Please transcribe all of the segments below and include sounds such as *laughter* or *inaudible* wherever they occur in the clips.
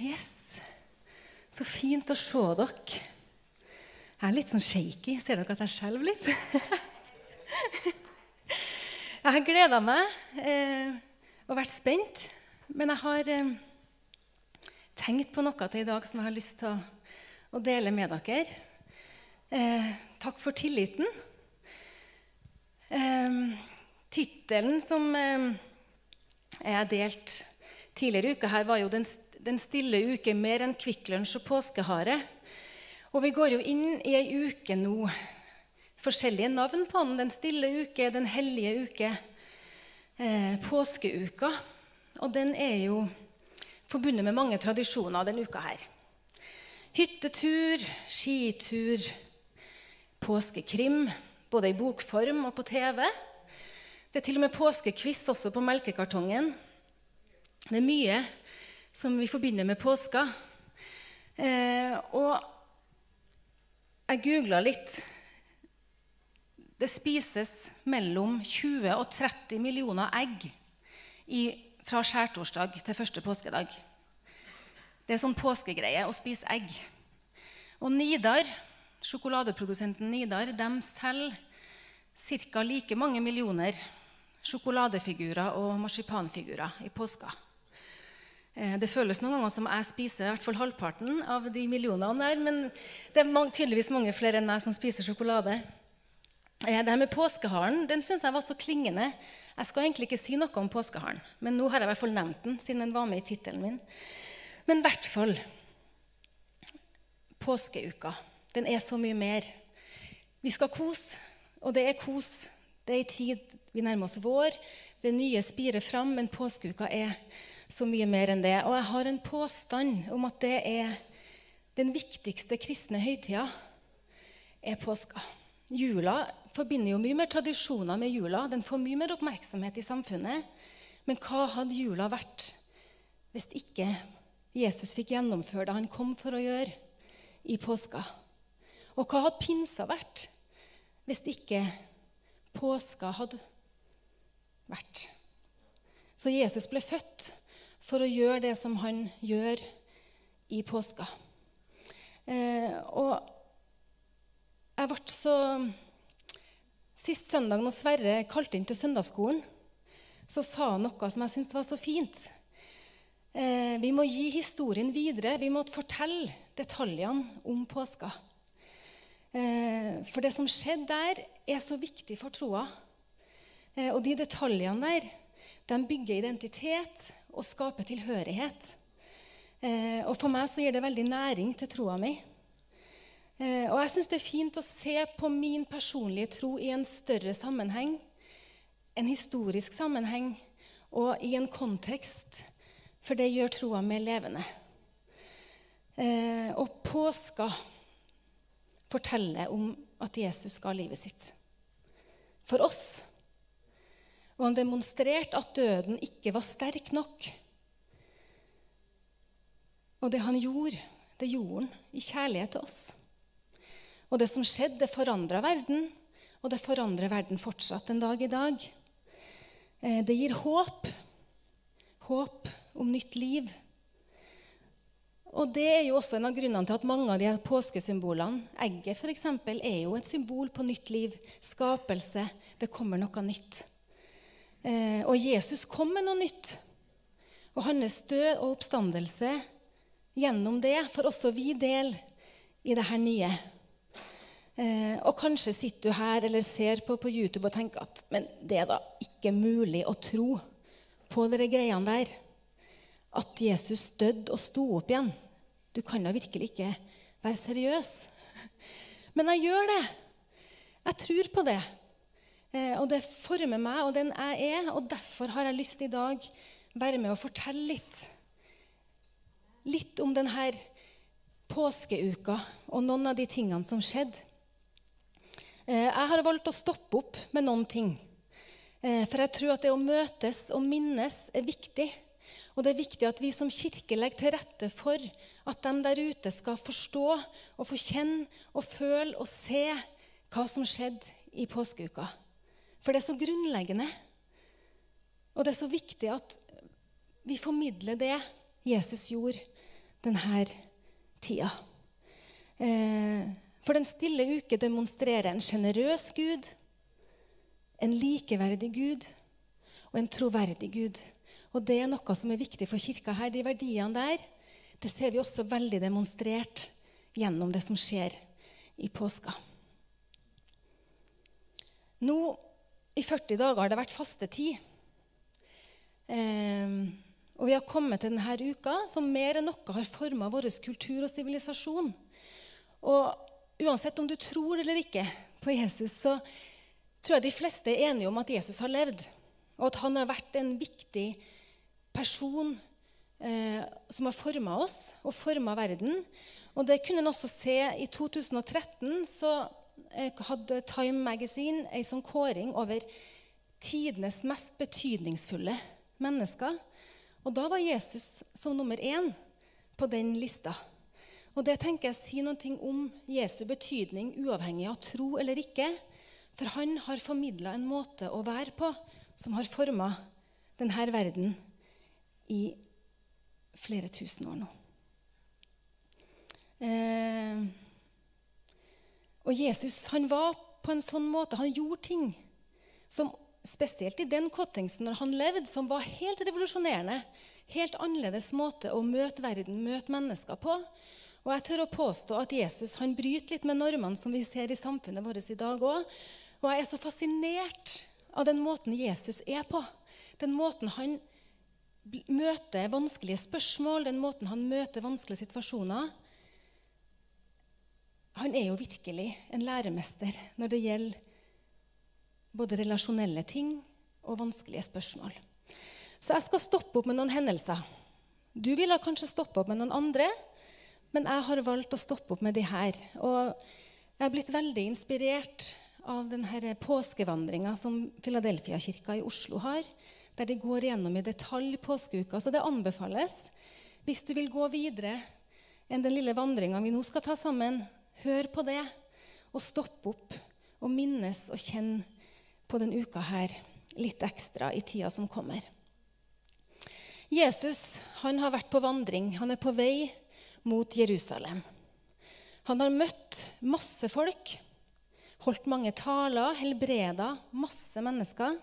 Yes. Så fint å se dere. Jeg er litt sånn shaky. Ser dere at jeg skjelver litt? *laughs* jeg har gleda meg eh, og vært spent. Men jeg har eh, tenkt på noe til i dag som jeg har lyst til å, å dele med dere. Eh, takk for tilliten. Eh, Tittelen som eh, jeg delt tidligere uke her, var jo den, den stille uke mer enn Kvikk Lunsj og påskehare'. Og vi går jo inn i ei uke nå. Forskjellige navn på den. Den stille uke, Den hellige uke, eh, påskeuka. Og den er jo forbundet med mange tradisjoner denne uka her. Hyttetur, skitur, påskekrim, både i bokform og på TV. Det er til og med påskekviss også på melkekartongen. Det er mye som vi forbinder med påska. Eh, og jeg googla litt. Det spises mellom 20 og 30 millioner egg i, fra skjærtorsdag til første påskedag. Det er sånn påskegreie å spise egg. Og Nidar, sjokoladeprodusenten Nidar de selger ca. like mange millioner sjokoladefigurer og marsipanfigurer i påska. Eh, det føles noen ganger som jeg spiser i hvert fall halvparten av de millionene der, men det er tydeligvis mange flere enn meg som spiser sjokolade. Eh, det her med påskeharen den syns jeg var så klingende. Jeg skal egentlig ikke si noe om påskeharen, men nå har jeg i hvert fall nevnt den, siden den var med i tittelen min. Men i hvert fall påskeuka. Den er så mye mer. Vi skal kose, og det er kos. Det er i tid vi nærmer oss vår. Det nye spirer fram, men påskeuka er så mye mer enn det. Og jeg har en påstand om at det er den viktigste kristne høytida er påska. Jula forbinder jo mye mer tradisjoner med jula. Den får mye mer oppmerksomhet i samfunnet. Men hva hadde jula vært hvis ikke Jesus fikk gjennomføre det han kom for å gjøre i påska? Og hva hadde pinsa vært hvis ikke påska hadde vært? Så Jesus ble født for å gjøre det som han gjør i påska. Eh, og jeg ble så Sist søndag når Sverre kalte inn til søndagsskolen, så sa han noe som jeg syntes var så fint. Eh, vi må gi historien videre. Vi må fortelle detaljene om påska. Eh, for det som skjedde der, er så viktig for troa. Eh, og de detaljene der de bygger identitet og skaper tilhørighet. Eh, og For meg så gir det veldig næring til troa mi. Eh, og jeg syns det er fint å se på min personlige tro i en større sammenheng, en historisk sammenheng og i en kontekst, for det gjør troa mer levende. og påska forteller om at Jesus ga livet sitt. For oss og han demonstrerte at døden ikke var sterk nok. Og det han gjorde, det gjorde han i kjærlighet til oss. Og det som skjedde, det forandra verden, og det forandrer verden fortsatt en dag i dag. Eh, det gir håp. Håp om nytt liv. Og Det er jo også en av grunnene til at mange av de påskesymbolene, egget f.eks., er jo et symbol på nytt liv, skapelse. Det kommer noe nytt. Eh, og Jesus kom med noe nytt. Og hans død og oppstandelse gjennom det får også vi del i det her nye. Eh, og kanskje sitter du her eller ser på på YouTube og tenker at men det er da ikke mulig å tro på de greiene der. At Jesus døde og sto opp igjen. Du kan da virkelig ikke være seriøs. Men jeg gjør det. Jeg tror på det. Eh, og det former meg og den jeg er, og derfor har jeg lyst til i dag være med og fortelle litt. Litt om denne påskeuka og noen av de tingene som skjedde. Eh, jeg har valgt å stoppe opp med noen ting. Eh, for jeg tror at det å møtes og minnes er viktig. Og det er viktig at vi som kirke legger til rette for at de der ute skal forstå og få kjenne og føle og se hva som skjedde i påskeuka. For det er så grunnleggende. Og det er så viktig at vi formidler det Jesus gjorde denne tida. Eh, for Den stille uke demonstrerer en sjenerøs Gud, en likeverdig Gud og en troverdig Gud. Og Det er noe som er viktig for kirka her. De verdiene der det ser vi også veldig demonstrert gjennom det som skjer i påska. Nå i 40 dager har det vært fastetid. Eh, og vi har kommet til denne uka som mer enn noe har forma vår kultur og sivilisasjon. Og uansett om du tror eller ikke på Jesus, så tror jeg de fleste er enige om at Jesus har levd, og at han har vært en viktig person eh, som har forma oss og forma verden. Og det kunne en også se i 2013. så hadde Time Magazine en sånn kåring over tidenes mest betydningsfulle mennesker. Og da var Jesus som nummer én på den lista. Og det tenker jeg sier noe om Jesu betydning uavhengig av tro eller ikke. For han har formidla en måte å være på som har forma denne verden i flere tusen år nå. Eh, og Jesus han var på en sånn måte Han gjorde ting som spesielt i den Kottingsen når han levde, som var helt revolusjonerende. Helt annerledes måte å møte verden, møte mennesker på. Og jeg tør å påstå at Jesus han bryter litt med normene som vi ser i samfunnet vårt i dag òg. Og jeg er så fascinert av den måten Jesus er på. Den måten han møter vanskelige spørsmål, den måten han møter vanskelige situasjoner. Han er jo virkelig en læremester når det gjelder både relasjonelle ting og vanskelige spørsmål. Så jeg skal stoppe opp med noen hendelser. Du ville kanskje stoppe opp med noen andre. Men jeg har valgt å stoppe opp med de her. Og jeg er blitt veldig inspirert av denne påskevandringa som Filadelfia-kirka i Oslo har, der de går gjennom i detalj påskeuka. Så det anbefales, hvis du vil gå videre enn den lille vandringa vi nå skal ta sammen, hør på det, og stopp opp og minnes og kjenn på denne uka her litt ekstra i tida som kommer. Jesus han har vært på vandring. Han er på vei mot Jerusalem. Han har møtt masse folk, holdt mange taler, helbreda masse mennesker.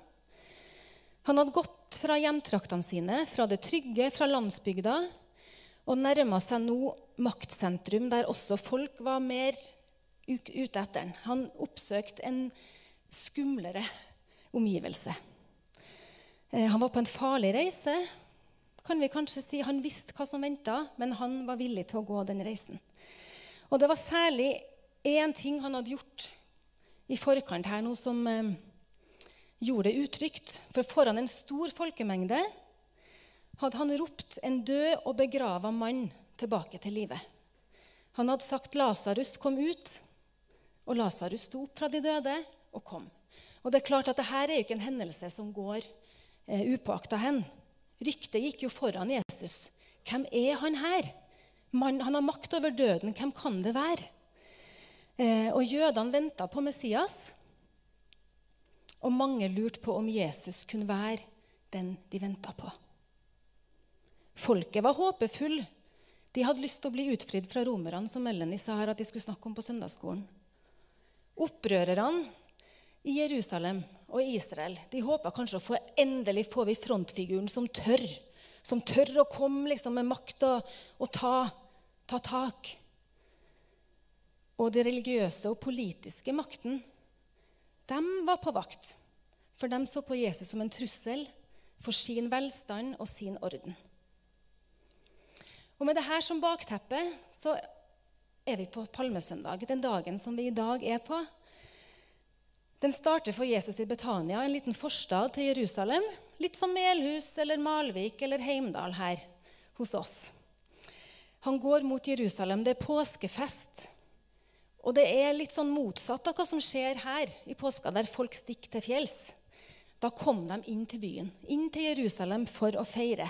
Han hadde gått fra hjemtraktene sine, fra det trygge, fra landsbygda, og nærma seg nå maktsentrum, der også folk var mer ute etter ham. Han oppsøkte en skumlere omgivelse. Eh, han var på en farlig reise kan vi kanskje si. Han visste hva som venta, men han var villig til å gå den reisen. Og det var særlig én ting han hadde gjort i forkant her, noe som eh, gjorde det utrygt. For foran en stor folkemengde hadde han ropt en død og begrava mann tilbake til livet. Han hadde sagt 'Lasarus, kom ut', og Lasarus sto opp fra de døde og kom. Og det er klart at Dette er jo ikke en hendelse som går eh, upåakta hen. Ryktet gikk jo foran Jesus. Hvem er han her? Man, han har makt over døden. Hvem kan det være? Eh, og jødene venta på Messias. Og mange lurte på om Jesus kunne være den de venta på. Folket var håpefull. De hadde lyst til å bli utfridd fra romerne, som Melanie sa her at de skulle snakke om på søndagsskolen. Opprørerne i Jerusalem og Israel de håpa kanskje å få endelig få vi frontfiguren som tør. Som tør å komme liksom, med makt og, og ta, ta, tak. Og den religiøse og politiske makten, de var på vakt. For de så på Jesus som en trussel for sin velstand og sin orden. Og Med dette som bakteppe så er vi på palmesøndag, den dagen som vi i dag er på. Den starter for Jesus i Betania, en liten forstad til Jerusalem. Litt som Melhus eller Malvik eller Heimdal her hos oss. Han går mot Jerusalem. Det er påskefest. Og det er litt sånn motsatt av hva som skjer her i påska, der folk stikker til fjells. Da kom de inn til byen, inn til Jerusalem for å feire.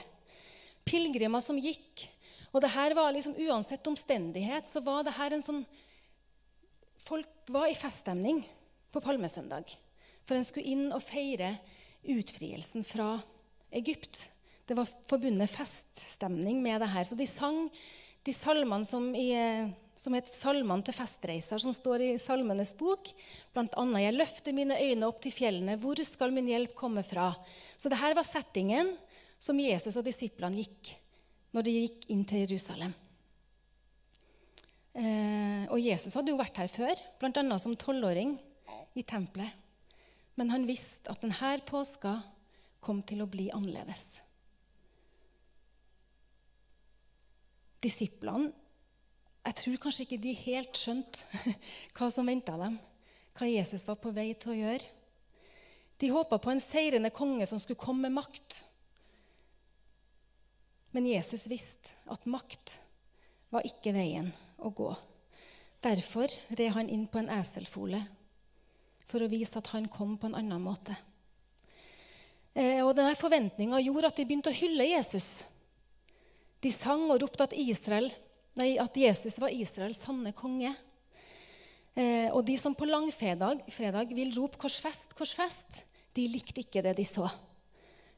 Pilegrimer som gikk. Og det her var liksom, Uansett omstendighet så var det her en sånn Folk var i feststemning på palmesøndag. For en skulle inn og feire utfrielsen fra Egypt. Det var forbundet feststemning med det her. Så de sang de salmene som, i, som heter Salmene til festreiser, som står i Salmenes bok. Blant annet 'Jeg løfter mine øyne opp til fjellene, hvor skal min hjelp komme fra?' Så det her var settingen som Jesus og disiplene gikk når de gikk inn til Jerusalem. Eh, og Jesus hadde jo vært her før, bl.a. som tolvåring i tempelet. Men han visste at denne påska kom til å bli annerledes. Disiplene jeg tror kanskje ikke de helt skjønte *laughs* hva som venta dem, hva Jesus var på vei til å gjøre. De håpa på en seirende konge som skulle komme med makt. Men Jesus visste at makt var ikke veien å gå. Derfor red han inn på en eselfole for å vise at han kom på en annen måte. Eh, og denne Forventninga gjorde at de begynte å hylle Jesus. De sang og ropte at, Israel, nei, at Jesus var Israels sanne konge. Eh, og de som på langfredag fredag vil rope 'korsfest, korsfest', de likte ikke det de så.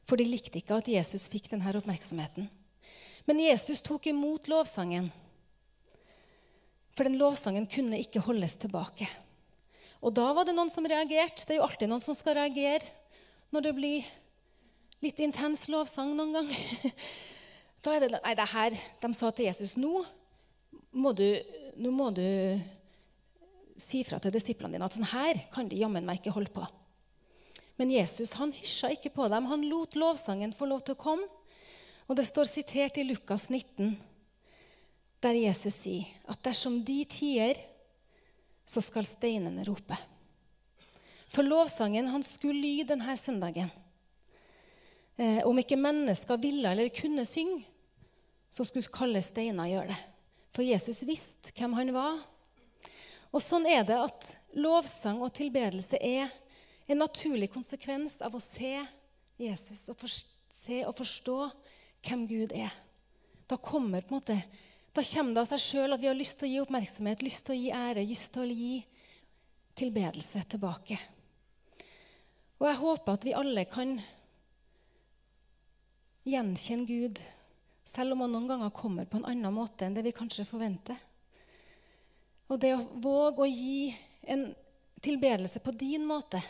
For de likte ikke at Jesus fikk denne oppmerksomheten. Men Jesus tok imot lovsangen. For den lovsangen kunne ikke holdes tilbake. Og da var det noen som reagerte. Det er jo alltid noen som skal reagere når det blir litt intens lovsang noen gang. *laughs* Da er det Nei, det her De sa til Jesus nå må du, nå må du si fra til disiplene dine at sånn her kan de jammen meg ikke holde på. Men Jesus han hysja ikke på dem. Han lot lovsangen få lov til å komme. Og det står sitert i Lukas 19 der Jesus sier at dersom de tier, så skal steinene rope. For lovsangen han skulle lyde denne søndagen. Eh, om ikke mennesker ville eller kunne synge, så skulle kalde steiner gjøre det. For Jesus visste hvem han var. Og sånn er det at lovsang og tilbedelse er en naturlig konsekvens av å se Jesus og for, se og forstå hvem Gud er. Da kommer måte da kommer det av seg sjøl at vi har lyst til å gi oppmerksomhet, lyst til å gi ære, lyst til å gi tilbedelse tilbake. Og jeg håper at vi alle kan gjenkjenne Gud, selv om han noen ganger kommer på en annen måte enn det vi kanskje forventer. Og det å våge å gi en tilbedelse på din måte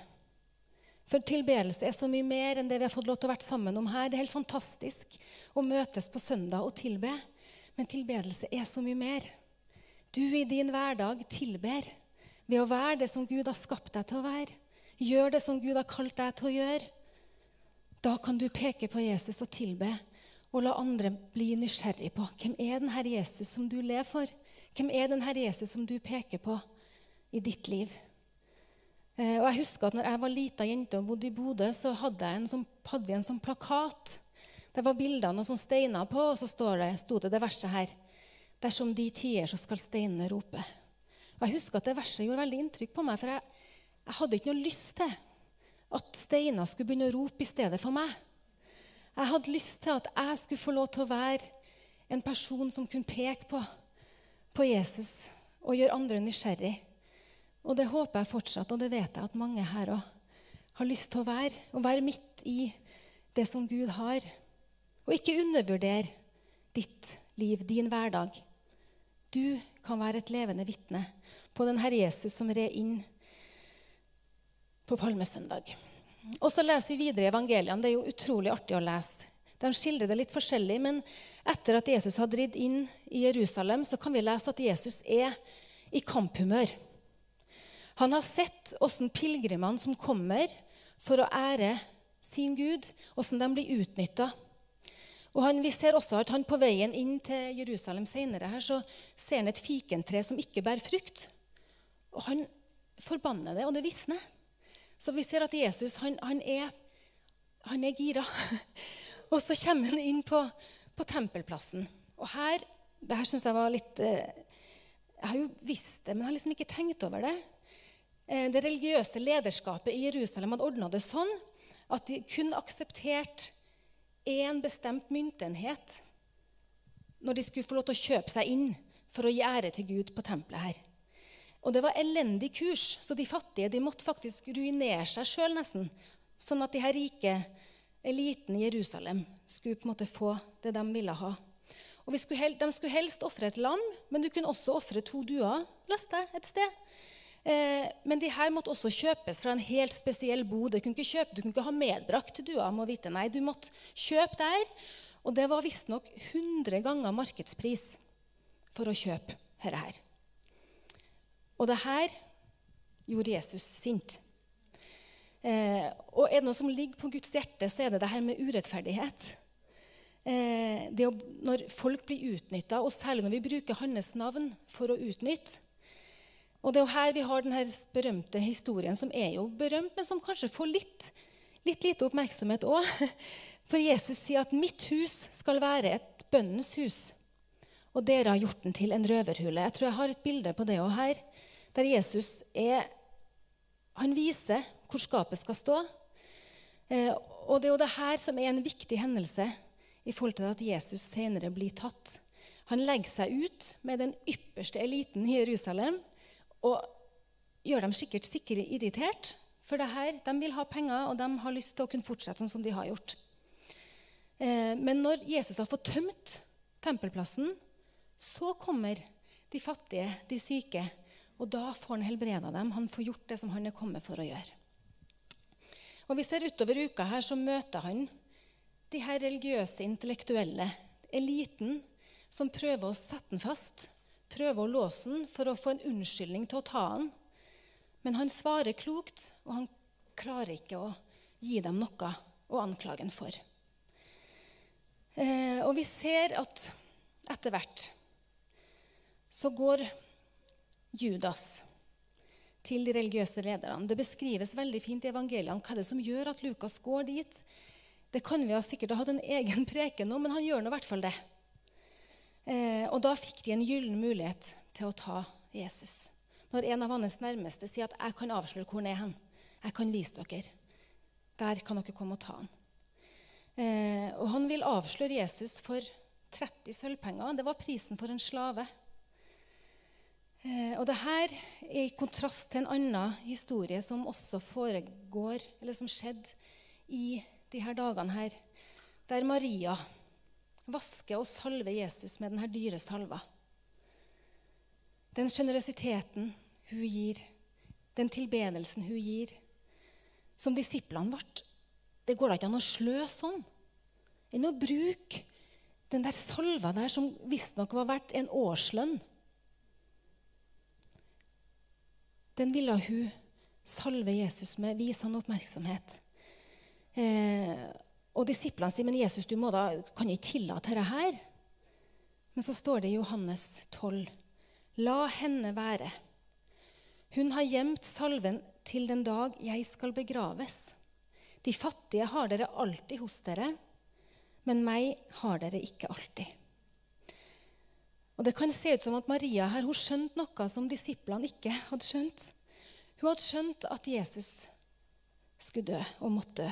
For tilbedelse er så mye mer enn det vi har fått lov til å være sammen om her. Det er helt fantastisk å møtes på søndag og tilbe. Men tilbedelse er så mye mer. Du i din hverdag tilber ved å være det som Gud har skapt deg til å være. Gjør det som Gud har kalt deg til å gjøre. Da kan du peke på Jesus og tilbe og la andre bli nysgjerrig på hvem er den Herre Jesus som du lever for. Hvem er den Herre Jesus som du peker på i ditt liv? Eh, og jeg husker at når jeg var lita jente og bodde i Bodø, så hadde, sånn, hadde vi en sånn plakat det var bilder av noen steiner på, og så det, sto det det verset her. Dersom de tier, så skal steinene rope. Og Jeg husker at det verset gjorde veldig inntrykk på meg, for jeg, jeg hadde ikke noe lyst til at steiner skulle begynne å rope i stedet for meg. Jeg hadde lyst til at jeg skulle få lov til å være en person som kunne peke på, på Jesus og gjøre andre nysgjerrig. Og det håper jeg fortsatt, og det vet jeg at mange her òg har lyst til å være. Å være midt i det som Gud har. Og ikke undervurdere ditt liv, din hverdag. Du kan være et levende vitne på den Herre Jesus som red inn på palmesøndag. Og så leser vi videre i evangeliene. Det er jo utrolig artig å lese. De skildrer det litt forskjellig, men etter at Jesus hadde ridd inn i Jerusalem, så kan vi lese at Jesus er i kamphumør. Han har sett åssen pilegrimene som kommer for å ære sin Gud, åssen de blir utnytta og han, Vi ser også at han på veien inn til Jerusalem senere her, så ser han et fikentre som ikke bærer frukt. Og han forbanner det, og det visner. Så vi ser at Jesus han, han, er, han er, gira. *laughs* og så kommer han inn på, på tempelplassen. Og her det her syns jeg var litt eh, Jeg har jo visst det, men jeg har liksom ikke tenkt over det. Eh, det religiøse lederskapet i Jerusalem hadde ordna det sånn at de kun aksepterte én bestemt myntenhet når de skulle få lov til å kjøpe seg inn for å gi ære til Gud på tempelet her. Og det var elendig kurs, så de fattige de måtte faktisk ruinere seg sjøl nesten. Sånn at de her rike eliten i Jerusalem skulle på en måte få det de ville ha. Og skulle, De skulle helst ofre et lam, men du kunne også ofre to duer, leste jeg et sted. Eh, men de her måtte også kjøpes fra en helt spesiell bod. Du kunne ikke, kjøpe, du kunne ikke ha medbrakt duer. må vite. Nei, du måtte kjøpe der. Og det var visstnok 100 ganger markedspris for å kjøpe dette her. Og det her gjorde Jesus sint. Eh, og er det noe som ligger på Guds hjerte, så er det det her med urettferdighet. Eh, å, når folk blir utnytta, og særlig når vi bruker hans navn for å utnytte. Og det er jo her vi har denne berømte historien, som er jo berømt, men som kanskje får litt, litt lite oppmerksomhet òg. *laughs* For Jesus sier at 'mitt hus skal være et bønnens hus', og dere har gjort den til en røverhule. Jeg tror jeg har et bilde på det òg her, der Jesus er Han viser hvor skapet skal stå. Eh, og det er jo det her som er en viktig hendelse i forhold til at Jesus senere blir tatt. Han legger seg ut med den ypperste eliten i Jerusalem og gjør dem sikkert sikkert irritert. For det her, de vil ha penger, og de har lyst til å kunne fortsette sånn som de har gjort. Eh, men når Jesus har fått tømt tempelplassen, så kommer de fattige, de syke, og da får han helbreda dem. Han får gjort det som han er kommet for å gjøre. Og vi ser Utover uka her så møter han de her religiøse, intellektuelle, eliten, som prøver å sette ham fast, prøver å låse den for å få en unnskyldning til å ta den. Men han svarer klokt, og han klarer ikke å gi dem noe å anklage den for. Eh, og vi ser at etter hvert så går Judas til de religiøse lederne. Det beskrives veldig fint i evangeliene hva det er som gjør at Lukas går dit. Det kan vi ha sikkert ha hatt en egen preken om, men han gjør nå i hvert fall det. Eh, og da fikk de en gyllen mulighet til å ta Jesus. Når en av hans nærmeste sier at 'jeg kan avsløre hvor han er hen', 'jeg kan vise dere', der kan dere komme og ta han. Eh, og han vil avsløre Jesus for 30 sølvpenger. Det var prisen for en slave. Eh, og det her er i kontrast til en annen historie som også foregår, eller som skjedde i de her dagene her, der Maria vasker og salve Jesus med denne dyre salva. Den sjenerøsiteten hun gir, den tilbedelsen hun gir, som disiplene ble Det går da ikke an å slø sånn. Enn å bruke den der salva der som visstnok var verdt en årslønn den ville hun salve Jesus med, vise han oppmerksomhet. Eh, og Disiplene sier men Jesus, du må da, kan ikke tillate dette her. Men så står det i Johannes 12.: La henne være. Hun har gjemt salven til den dag jeg skal begraves. De fattige har dere alltid hos dere, men meg har dere ikke alltid. Og Det kan se ut som at Maria her, hun skjønte noe som disiplene ikke hadde skjønt. Hun hadde skjønt at Jesus skulle dø og måtte dø.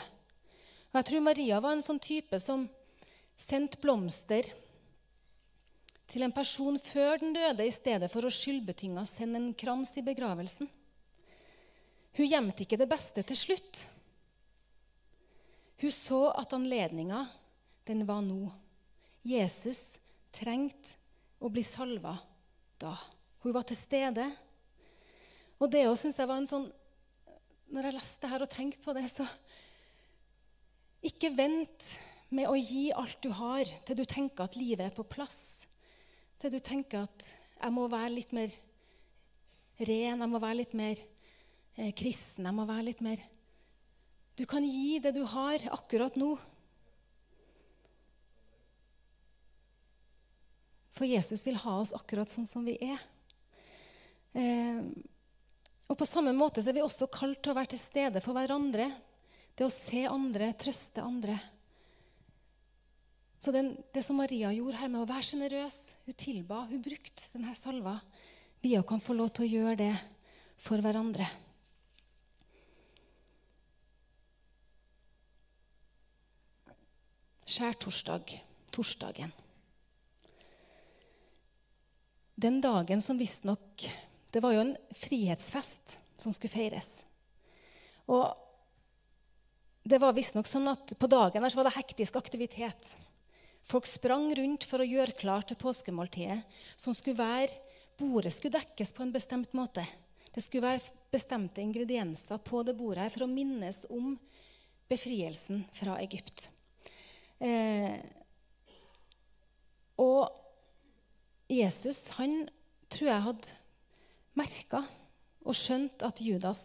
Og Jeg tror Maria var en sånn type som sendte blomster til en person før den døde, i stedet for å skyldbetynga sende en krans i begravelsen. Hun gjemte ikke det beste til slutt. Hun så at anledninga, den var nå. Jesus trengte å bli salva da. Hun var til stede. Og det òg syns jeg var en sånn Når jeg leste her og tenkte på det, så Ikke vent med å gi alt du har, til du tenker at livet er på plass. Til du tenker at jeg må være litt mer ren, jeg må være litt mer eh, kristen, jeg må være litt mer Du kan gi det du har, akkurat nå. For Jesus vil ha oss akkurat sånn som vi er. Eh, og På samme måte er vi også kalt til å være til stede for hverandre. Det å se andre, trøste andre. Så den, Det som Maria gjorde her med å være sjenerøs, hun tilba, hun brukte denne salva. Vi òg kan få lov til å gjøre det for hverandre. Skjærtorsdag, torsdagen. Den dagen som visstnok Det var jo en frihetsfest som skulle feires. Og det var visstnok sånn at på dagen her så var det hektisk aktivitet. Folk sprang rundt for å gjøre klart til påskemåltidet, som skulle være Bordet skulle dekkes på en bestemt måte. Det skulle være bestemte ingredienser på det bordet her for å minnes om befrielsen fra Egypt. Eh, og Jesus han tror jeg hadde merka og skjønt at Judas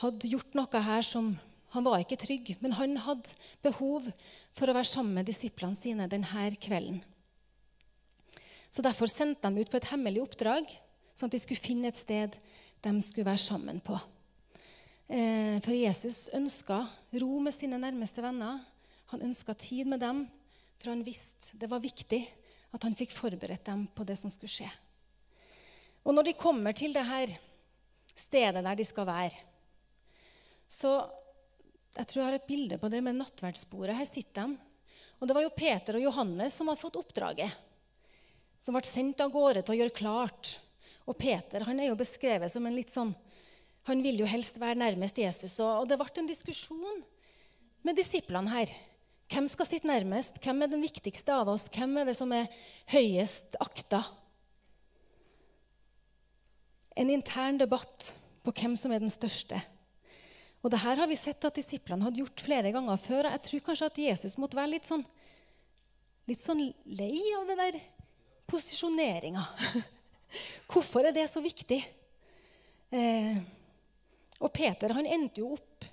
hadde gjort noe her som Han var ikke trygg, men han hadde behov for å være sammen med disiplene sine denne kvelden. Så Derfor sendte de ut på et hemmelig oppdrag, sånn at de skulle finne et sted de skulle være sammen på. Eh, for Jesus ønska ro med sine nærmeste venner. Han ønska tid med dem, for han visste det var viktig at han fikk forberedt dem på det som skulle skje. Og når de kommer til det her stedet der de skal være, så Jeg tror jeg har et bilde på det med nattverdsbordet. Her sitter de. Og det var jo Peter og Johannes som hadde fått oppdraget. Som ble sendt av gårde til å gjøre klart. Og Peter han er jo beskrevet som en litt sånn Han vil jo helst være nærmest Jesus. Og det ble en diskusjon med disiplene her. Hvem skal sitte nærmest? Hvem er den viktigste av oss? Hvem er det som er høyest akta? En intern debatt på hvem som er den største. Og det her har vi sett at disiplene hadde gjort flere ganger før. Jeg tror kanskje at Jesus måtte være litt sånn, litt sånn lei av det der posisjoneringa. *laughs* Hvorfor er det så viktig? Eh, og Peter han endte jo opp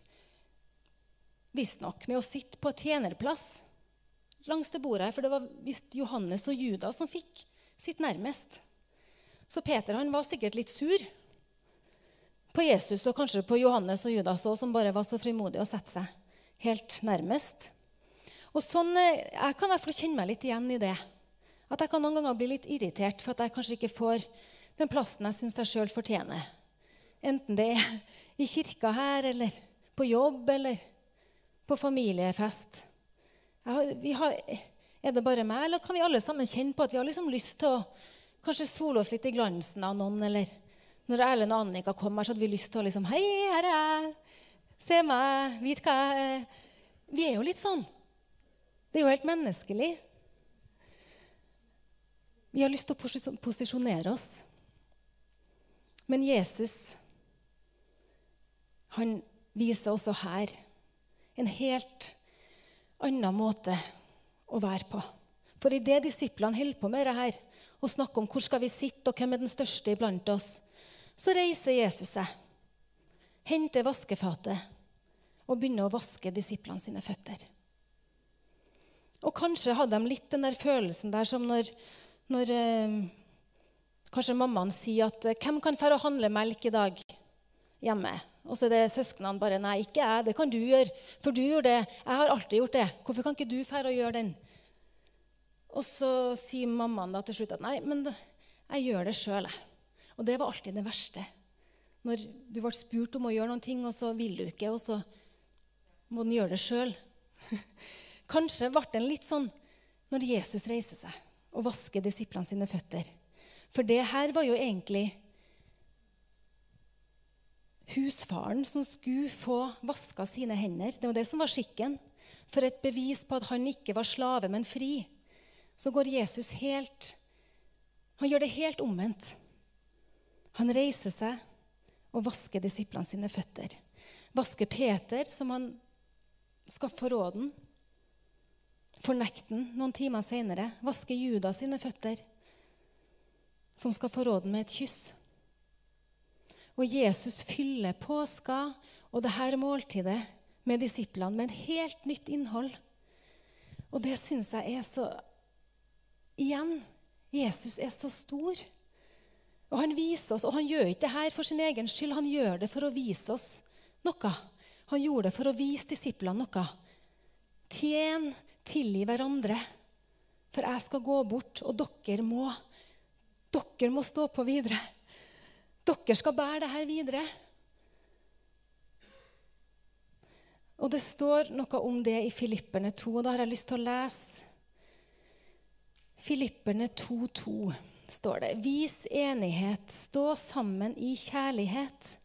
visstnok med å sitte på tjenerplass langs det bordet, for det var visst Johannes og Judas som fikk sitt nærmest. Så Peter han var sikkert litt sur på Jesus og kanskje på Johannes og Judas òg, som bare var så frimodige å sette seg helt nærmest. Og sånn, eh, Jeg kan i hvert fall kjenne meg litt igjen i det. At jeg kan noen ganger bli litt irritert for at jeg kanskje ikke får den plassen jeg syns jeg sjøl fortjener. Enten det er i kirka her, eller på jobb, eller på familiefest. Har, er det bare meg, eller kan vi alle sammen kjenne på at vi har liksom lyst til å kanskje sole oss litt i glansen av noen? Eller når Erlend og Annika kommer, så hadde vi lyst til å liksom Hei, her er jeg. Se meg. Vit hva jeg er. Vi er jo litt sånn. Det er jo helt menneskelig. Vi har lyst til å posisjonere oss. Men Jesus han viser også her en helt annen måte å være på. For idet disiplene holder på med dette og snakker om hvor skal vi sitte, og hvem er den største iblant oss, så reiser Jesus seg, henter vaskefatet og begynner å vaske disiplene sine føtter. Og kanskje hadde de litt den der følelsen der som når, når eh, kanskje mammaen sier at 'Hvem kan dra og handle melk i dag hjemme?' Og så er det søsknene bare 'Nei, ikke jeg. Det kan du gjøre. For du gjorde det. Jeg har alltid gjort det. Hvorfor kan ikke du dra og gjøre den?' Og så sier mammaen da til slutt at 'Nei, men jeg gjør det sjøl', jeg. Og det var alltid det verste. Når du ble spurt om å gjøre noen ting, og så vil du ikke, og så må den gjøre det sjøl. *laughs* Kanskje ble den litt sånn når Jesus reiser seg og vasker disiplene sine føtter. For det her var jo egentlig husfaren som skulle få vaska sine hender. Det var det som var skikken. For et bevis på at han ikke var slave, men fri. Så går Jesus helt Han gjør det helt omvendt. Han reiser seg og vasker disiplene sine føtter. Vasker Peter, som han skal forråde den. Fornekte noen timer senere. Vasker Judas sine føtter, som skal forråde den med et kyss. Og Jesus fyller påska og dette måltidet med disiplene med et helt nytt innhold. Og det syns jeg er så Igjen Jesus er så stor. Og han viser oss, og han gjør ikke det her for sin egen skyld, han gjør det for å vise oss noe. Han gjorde det for å vise disiplene noe. Tjen, tilgi hverandre, for jeg skal gå bort, og dere må. Dere må stå på videre. Dere skal bære det her videre. Og det står noe om det i Filipperne 2, og da har jeg lyst til å lese. Filipperne 2,2 står det. Vis enighet, stå sammen i kjærlighet.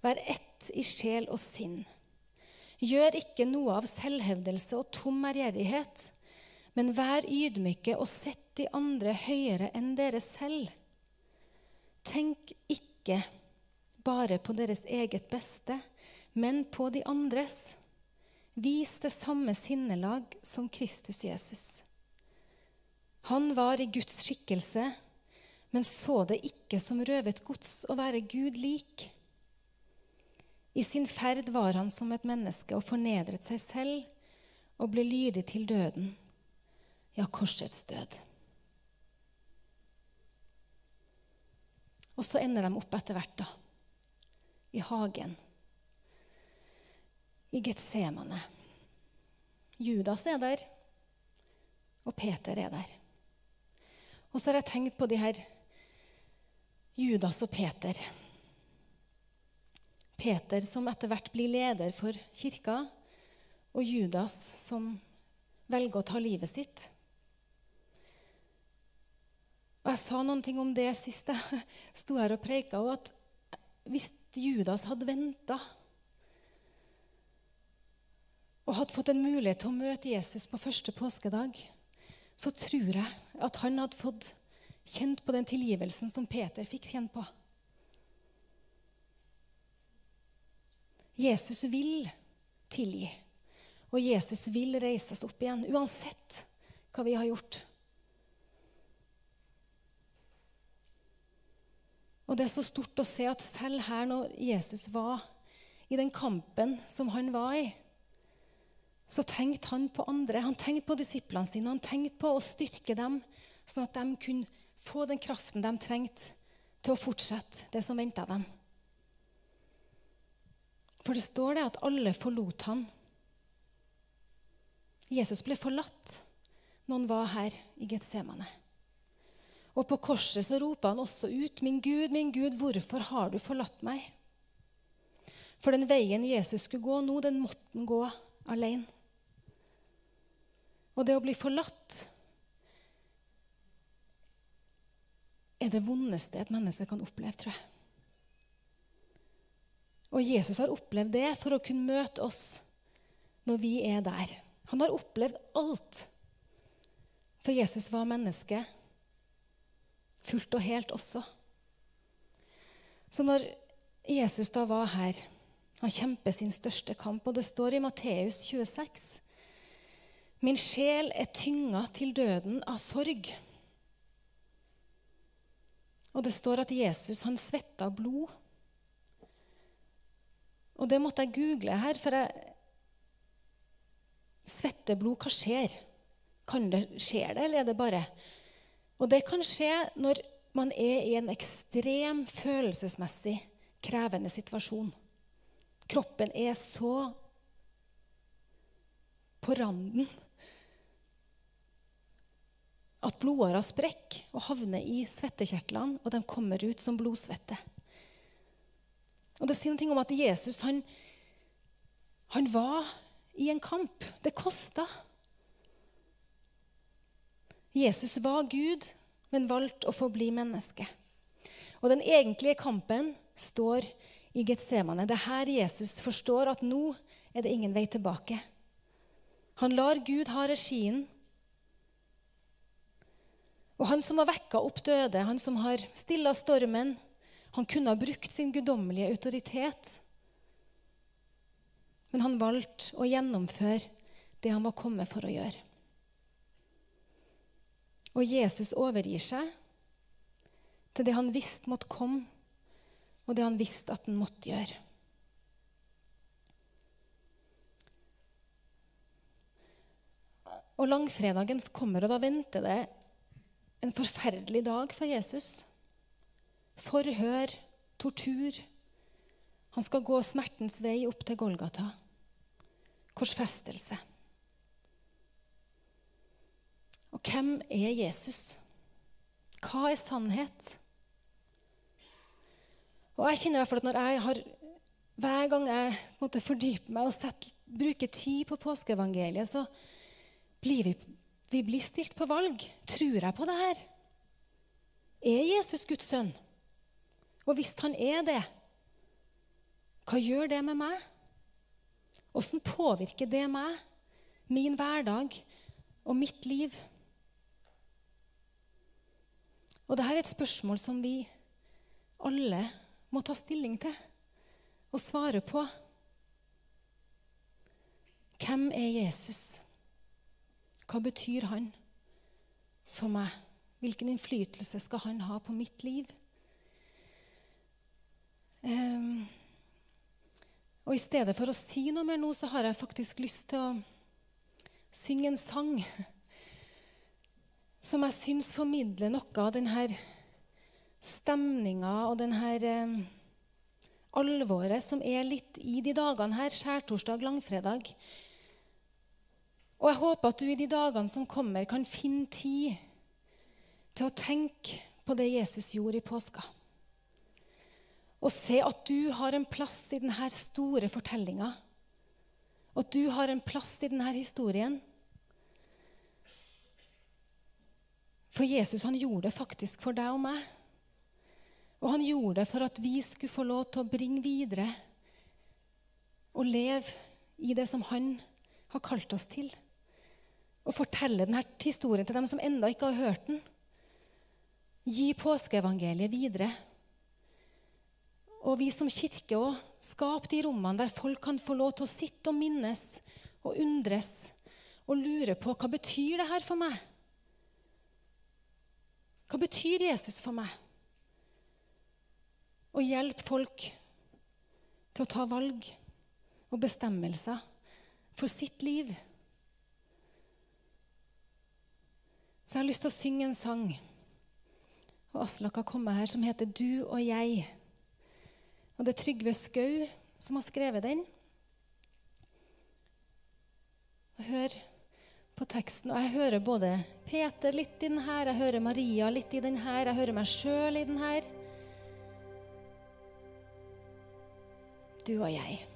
Vær ett i sjel og sinn. Gjør ikke noe av selvhevdelse og tom ærgjerrighet, Men vær ydmyke og sett de andre høyere enn dere selv. Tenk ikke bare på deres eget beste, men på de andres. Vis det samme sinnelag som Kristus Jesus. Han var i Guds skikkelse, men så det ikke som røvet gods å være Gud lik. I sin ferd var han som et menneske og fornedret seg selv og ble lydig til døden, ja, korsets død. Og så ender de opp etter hvert, da. I hagen. I Getsemane. Judas er der, og Peter er der. Og så har jeg tenkt på de her Judas og Peter. Peter som etter hvert blir leder for kirka, og Judas som velger å ta livet sitt. Og Jeg sa noen ting om det sist jeg sto her og preika, og at hvis Judas hadde venta og hadde fått en mulighet til å møte Jesus på første påskedag, så tror jeg at han hadde fått kjent på den tilgivelsen som Peter fikk kjenne på. Jesus vil tilgi, og Jesus vil reise oss opp igjen, uansett hva vi har gjort. Og det er så stort å se at selv her når Jesus var i den kampen som han var i, så tenkte han på andre. Han tenkte på disiplene sine. Han tenkte på å styrke dem, sånn at de kunne få den kraften de trengte til å fortsette det som venta dem. For det står det at alle forlot han. Jesus ble forlatt han var her i Getsemane. Og på korset så roper han også ut, 'Min Gud, min Gud, hvorfor har du forlatt meg?' For den veien Jesus skulle gå nå, den måtte han gå alene. Og det å bli forlatt er det vondeste et menneske kan oppleve, tror jeg. Og Jesus har opplevd det for å kunne møte oss når vi er der. Han har opplevd alt. For Jesus var menneske fullt og helt også. Så når Jesus da var her, han kjemper sin største kamp, og det står i Matteus 26 Min sjel er tynga til døden av sorg. Og det står at Jesus han svetta blod. Og det måtte jeg google her, for jeg Svetteblod, hva skjer? Kan det, skjer det, eller er det bare og det kan skje når man er i en ekstrem følelsesmessig krevende situasjon. Kroppen er så på randen at blodåra sprekker og havner i svettekjertlene, og de kommer ut som blodsvette. Og Det sier noe om at Jesus han, han var i en kamp. Det kosta. Jesus var Gud, men valgte å forbli menneske. Og den egentlige kampen står i Getsemane. Det er her Jesus forstår at nå er det ingen vei tilbake. Han lar Gud ha regien. Og han som har vekka opp døde, han som har stilla stormen, han kunne ha brukt sin guddommelige autoritet. Men han valgte å gjennomføre det han var kommet for å gjøre. Og Jesus overgir seg til det han visste måtte komme, og det han visste at han måtte gjøre. Og langfredagen kommer, og da venter det en forferdelig dag for Jesus. Forhør, tortur. Han skal gå smertens vei opp til Golgata. Korsfestelse. Og hvem er Jesus? Hva er sannhet? Og jeg kjenner i hvert fall at når jeg har, Hver gang jeg måtte fordype meg og sette, bruke tid på påskeevangeliet, så blir vi, vi blir stilt på valg. Tror jeg på det her? Er Jesus Guds sønn? Og hvis han er det, hva gjør det med meg? Åssen påvirker det meg, min hverdag, og mitt liv? Og dette er et spørsmål som vi alle må ta stilling til og svare på. Hvem er Jesus? Hva betyr han for meg? Hvilken innflytelse skal han ha på mitt liv? Um, og I stedet for å si noe mer nå, så har jeg faktisk lyst til å synge en sang som jeg syns formidler noe av denne stemninga og denne um, alvoret som er litt i de dagene her, skjærtorsdag, langfredag. Og jeg håper at du i de dagene som kommer, kan finne tid til å tenke på det Jesus gjorde i påska og se at du har en plass i denne store fortellinga. At du har en plass i denne historien. For Jesus han gjorde det faktisk for deg og meg. Og han gjorde det for at vi skulle få lov til å bringe videre og leve i det som han har kalt oss til. Og fortelle denne historien til dem som ennå ikke har hørt den. Gi påskeevangeliet videre og vi som kirke òg, skap de rommene der folk kan få lov til å sitte og minnes og undres og lure på hva betyr det her for meg? Hva betyr Jesus for meg? Og hjelpe folk til å ta valg og bestemmelser for sitt liv. Så jeg har lyst til å synge en sang. Og Aslak har kommet her, som heter 'Du og jeg'. Og det er Trygve Skau som har skrevet den. Og Hør på teksten. Og jeg hører både Peter litt i den her, jeg hører Maria litt i den her, jeg hører meg sjøl i den her. Du og jeg.